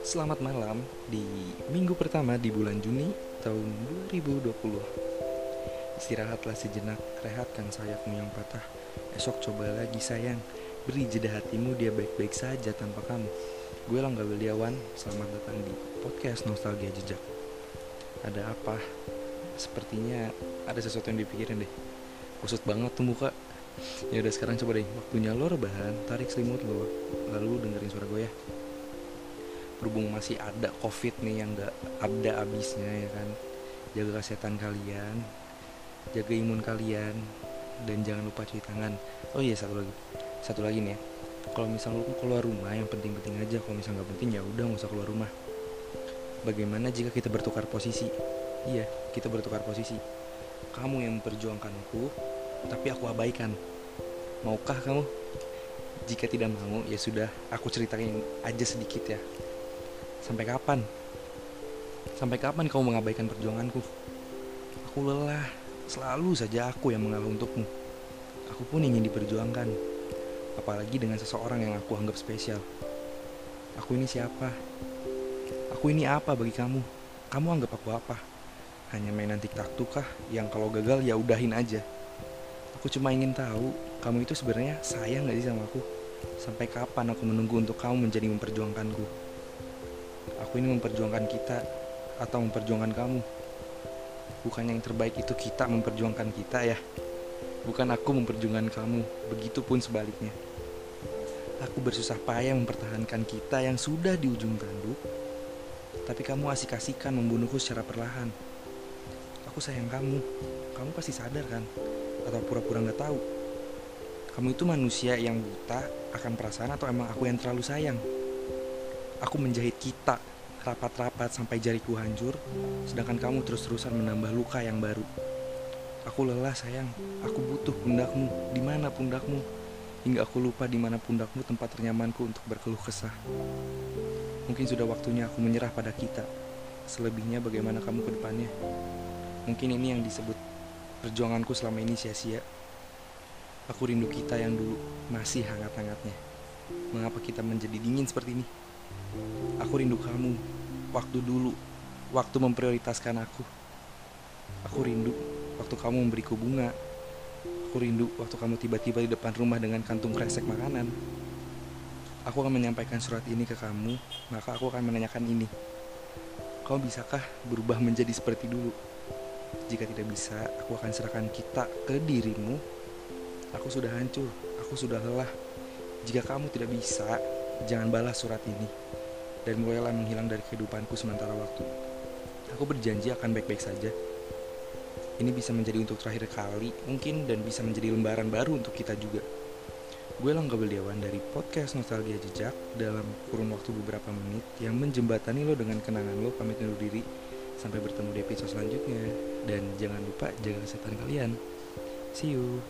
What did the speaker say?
Selamat malam di minggu pertama di bulan Juni tahun 2020 Istirahatlah sejenak, rehatkan sayapmu yang patah. Esok coba lagi sayang, beri jeda hatimu dia baik-baik saja tanpa kamu. Gue Langga Beliawan, selamat datang di podcast Nostalgia Jejak. Ada apa? Sepertinya ada sesuatu yang dipikirin deh. Kusut banget tuh muka Ya udah sekarang coba deh, waktunya lo rebahan, tarik selimut lo Lalu dengerin suara gue ya. Berhubung masih ada covid nih yang gak ada habisnya ya kan. Jaga kesehatan kalian jaga imun kalian dan jangan lupa cuci tangan. Oh iya satu lagi satu lagi nih ya. Kalau misal lu keluar rumah yang penting-penting aja. Kalau misal nggak penting ya udah nggak usah keluar rumah. Bagaimana jika kita bertukar posisi? Iya kita bertukar posisi. Kamu yang memperjuangkanku tapi aku abaikan maukah kamu jika tidak mau ya sudah aku ceritain aja sedikit ya Sampai kapan? Sampai kapan kau mengabaikan perjuanganku? Aku lelah, selalu saja aku yang mengalah untukmu. Aku pun ingin diperjuangkan, apalagi dengan seseorang yang aku anggap spesial. Aku ini siapa? Aku ini apa bagi kamu? Kamu anggap aku apa? Hanya mainan tiktok kah yang kalau gagal ya udahin aja? Aku cuma ingin tahu, kamu itu sebenarnya sayang gak sih sama aku? Sampai kapan aku menunggu untuk kamu menjadi memperjuangkanku? Aku ini memperjuangkan kita atau memperjuangkan kamu. Bukan yang terbaik itu kita memperjuangkan kita ya. Bukan aku memperjuangkan kamu, begitupun sebaliknya. Aku bersusah payah mempertahankan kita yang sudah di ujung tanduk, tapi kamu asik-asikan membunuhku secara perlahan. Aku sayang kamu, kamu pasti sadar kan? Atau pura-pura nggak tahu? Kamu itu manusia yang buta akan perasaan atau emang aku yang terlalu sayang? Aku menjahit kita rapat-rapat sampai jariku hancur, sedangkan kamu terus-terusan menambah luka yang baru. Aku lelah sayang, aku butuh pundakmu. Di mana pundakmu? Hingga aku lupa di mana pundakmu tempat ternyamanku untuk berkeluh kesah. Mungkin sudah waktunya aku menyerah pada kita. Selebihnya bagaimana kamu ke depannya? Mungkin ini yang disebut perjuanganku selama ini sia-sia. Aku rindu kita yang dulu masih hangat-hangatnya. Mengapa kita menjadi dingin seperti ini? Aku rindu kamu, waktu dulu, waktu memprioritaskan aku. Aku rindu waktu kamu memberiku bunga. Aku rindu waktu kamu tiba-tiba di depan rumah dengan kantung kresek makanan. Aku akan menyampaikan surat ini ke kamu, maka aku akan menanyakan ini. Kau bisakah berubah menjadi seperti dulu? Jika tidak bisa, aku akan serahkan kita ke dirimu. Aku sudah hancur, aku sudah lelah. Jika kamu tidak bisa, jangan balas surat ini dan mulailah menghilang dari kehidupanku sementara waktu. Aku berjanji akan baik-baik saja. Ini bisa menjadi untuk terakhir kali mungkin dan bisa menjadi lembaran baru untuk kita juga. Gue Langga Beldiawan dari podcast Nostalgia Jejak dalam kurun waktu beberapa menit yang menjembatani lo dengan kenangan lo pamit undur diri. Sampai bertemu di episode selanjutnya. Dan jangan lupa jaga kesehatan kalian. See you.